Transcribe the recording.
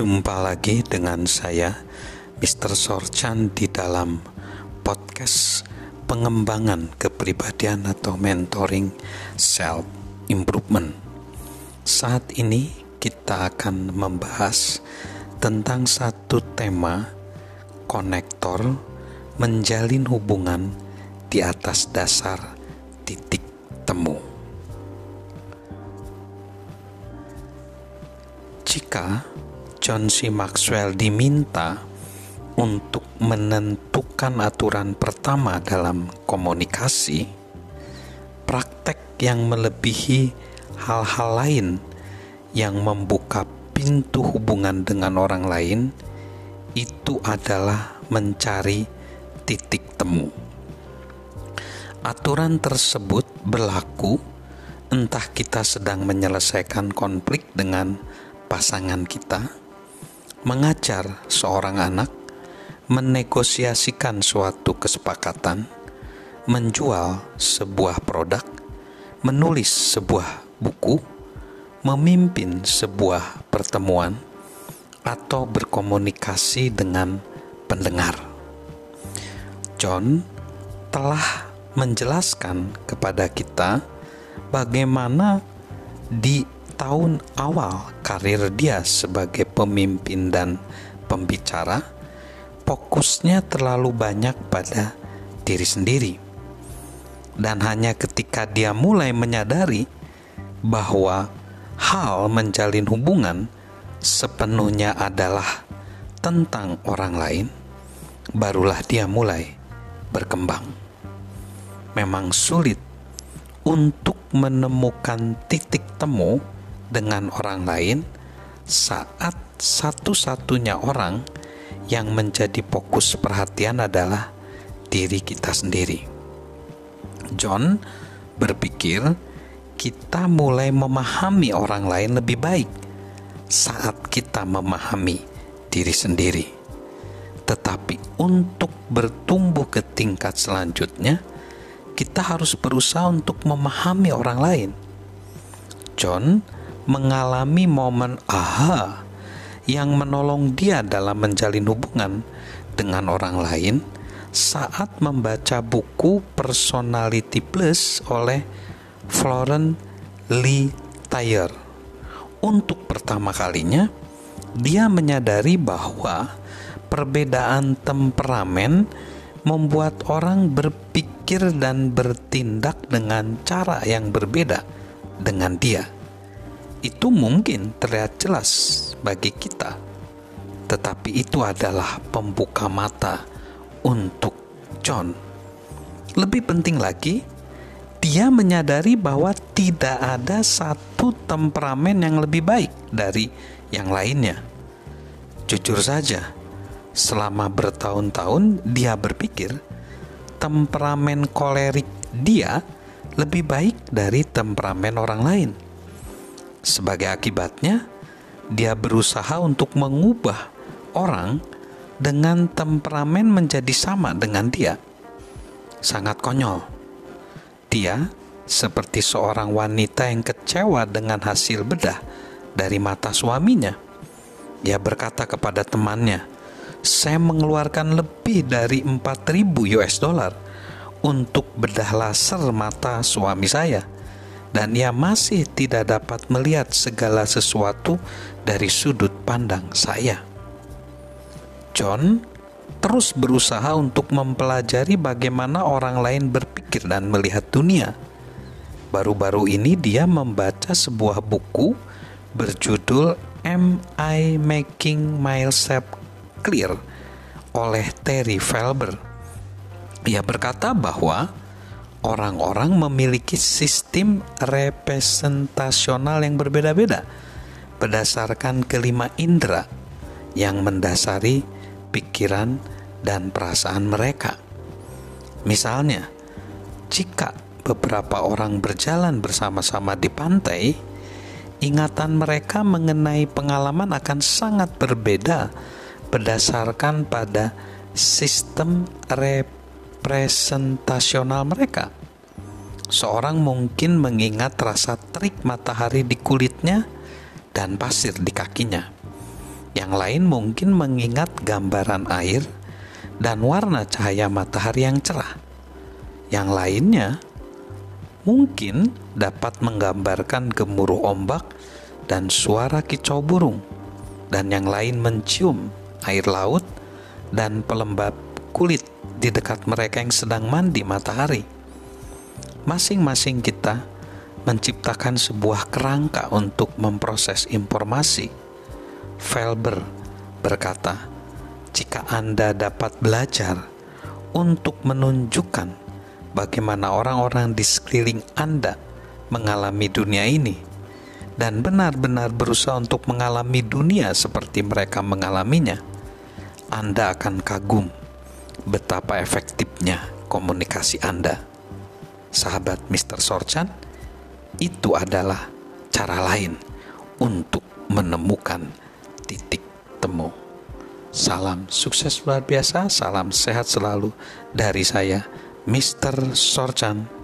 Jumpa lagi dengan saya, Mr. Sorchan di dalam podcast pengembangan kepribadian atau mentoring self improvement. Saat ini kita akan membahas tentang satu tema konektor menjalin hubungan di atas dasar titik temu. Jika John C. Maxwell diminta untuk menentukan aturan pertama dalam komunikasi, praktek yang melebihi hal-hal lain yang membuka pintu hubungan dengan orang lain itu adalah mencari titik temu. Aturan tersebut berlaku entah kita sedang menyelesaikan konflik dengan pasangan kita, mengajar seorang anak, menegosiasikan suatu kesepakatan, menjual sebuah produk, menulis sebuah buku, memimpin sebuah pertemuan, atau berkomunikasi dengan pendengar. John telah menjelaskan kepada kita bagaimana di tahun awal karir dia sebagai pemimpin dan pembicara, fokusnya terlalu banyak pada diri sendiri. Dan hanya ketika dia mulai menyadari bahwa hal menjalin hubungan sepenuhnya adalah tentang orang lain, barulah dia mulai berkembang. Memang sulit untuk menemukan titik temu dengan orang lain saat satu-satunya orang yang menjadi fokus perhatian adalah diri kita sendiri. John berpikir kita mulai memahami orang lain lebih baik saat kita memahami diri sendiri. Tetapi untuk bertumbuh ke tingkat selanjutnya, kita harus berusaha untuk memahami orang lain. John mengalami momen aha yang menolong dia dalam menjalin hubungan dengan orang lain saat membaca buku Personality Plus oleh Florence Lee Thayer. Untuk pertama kalinya, dia menyadari bahwa perbedaan temperamen membuat orang berpikir dan bertindak dengan cara yang berbeda dengan dia itu mungkin terlihat jelas bagi kita, tetapi itu adalah pembuka mata untuk John. Lebih penting lagi, dia menyadari bahwa tidak ada satu temperamen yang lebih baik dari yang lainnya. Jujur saja, selama bertahun-tahun dia berpikir temperamen kolerik dia lebih baik dari temperamen orang lain sebagai akibatnya, dia berusaha untuk mengubah orang dengan temperamen menjadi sama dengan dia. Sangat konyol. Dia seperti seorang wanita yang kecewa dengan hasil bedah dari mata suaminya. Dia berkata kepada temannya, "Saya mengeluarkan lebih dari 4000 US dollar untuk bedah laser mata suami saya." Dan ia masih tidak dapat melihat segala sesuatu dari sudut pandang saya. John terus berusaha untuk mempelajari bagaimana orang lain berpikir dan melihat dunia. Baru-baru ini dia membaca sebuah buku berjudul Am I Making Myself Clear oleh Terry Felber. Ia berkata bahwa orang-orang memiliki sistem representasional yang berbeda-beda berdasarkan kelima indera yang mendasari pikiran dan perasaan mereka. Misalnya, jika beberapa orang berjalan bersama-sama di pantai, ingatan mereka mengenai pengalaman akan sangat berbeda berdasarkan pada sistem representasi presentasional mereka. Seorang mungkin mengingat rasa terik matahari di kulitnya dan pasir di kakinya. Yang lain mungkin mengingat gambaran air dan warna cahaya matahari yang cerah. Yang lainnya mungkin dapat menggambarkan gemuruh ombak dan suara kicau burung, dan yang lain mencium air laut dan pelembab kulit di dekat mereka yang sedang mandi matahari. Masing-masing kita menciptakan sebuah kerangka untuk memproses informasi. Felber berkata, "Jika Anda dapat belajar untuk menunjukkan bagaimana orang-orang di sekeliling Anda mengalami dunia ini, dan benar-benar berusaha untuk mengalami dunia seperti mereka mengalaminya, Anda akan kagum betapa efektifnya komunikasi Anda. Sahabat Mr. Sorchan, itu adalah cara lain untuk menemukan titik temu. Salam sukses luar biasa, salam sehat selalu dari saya, Mr. Sorchan.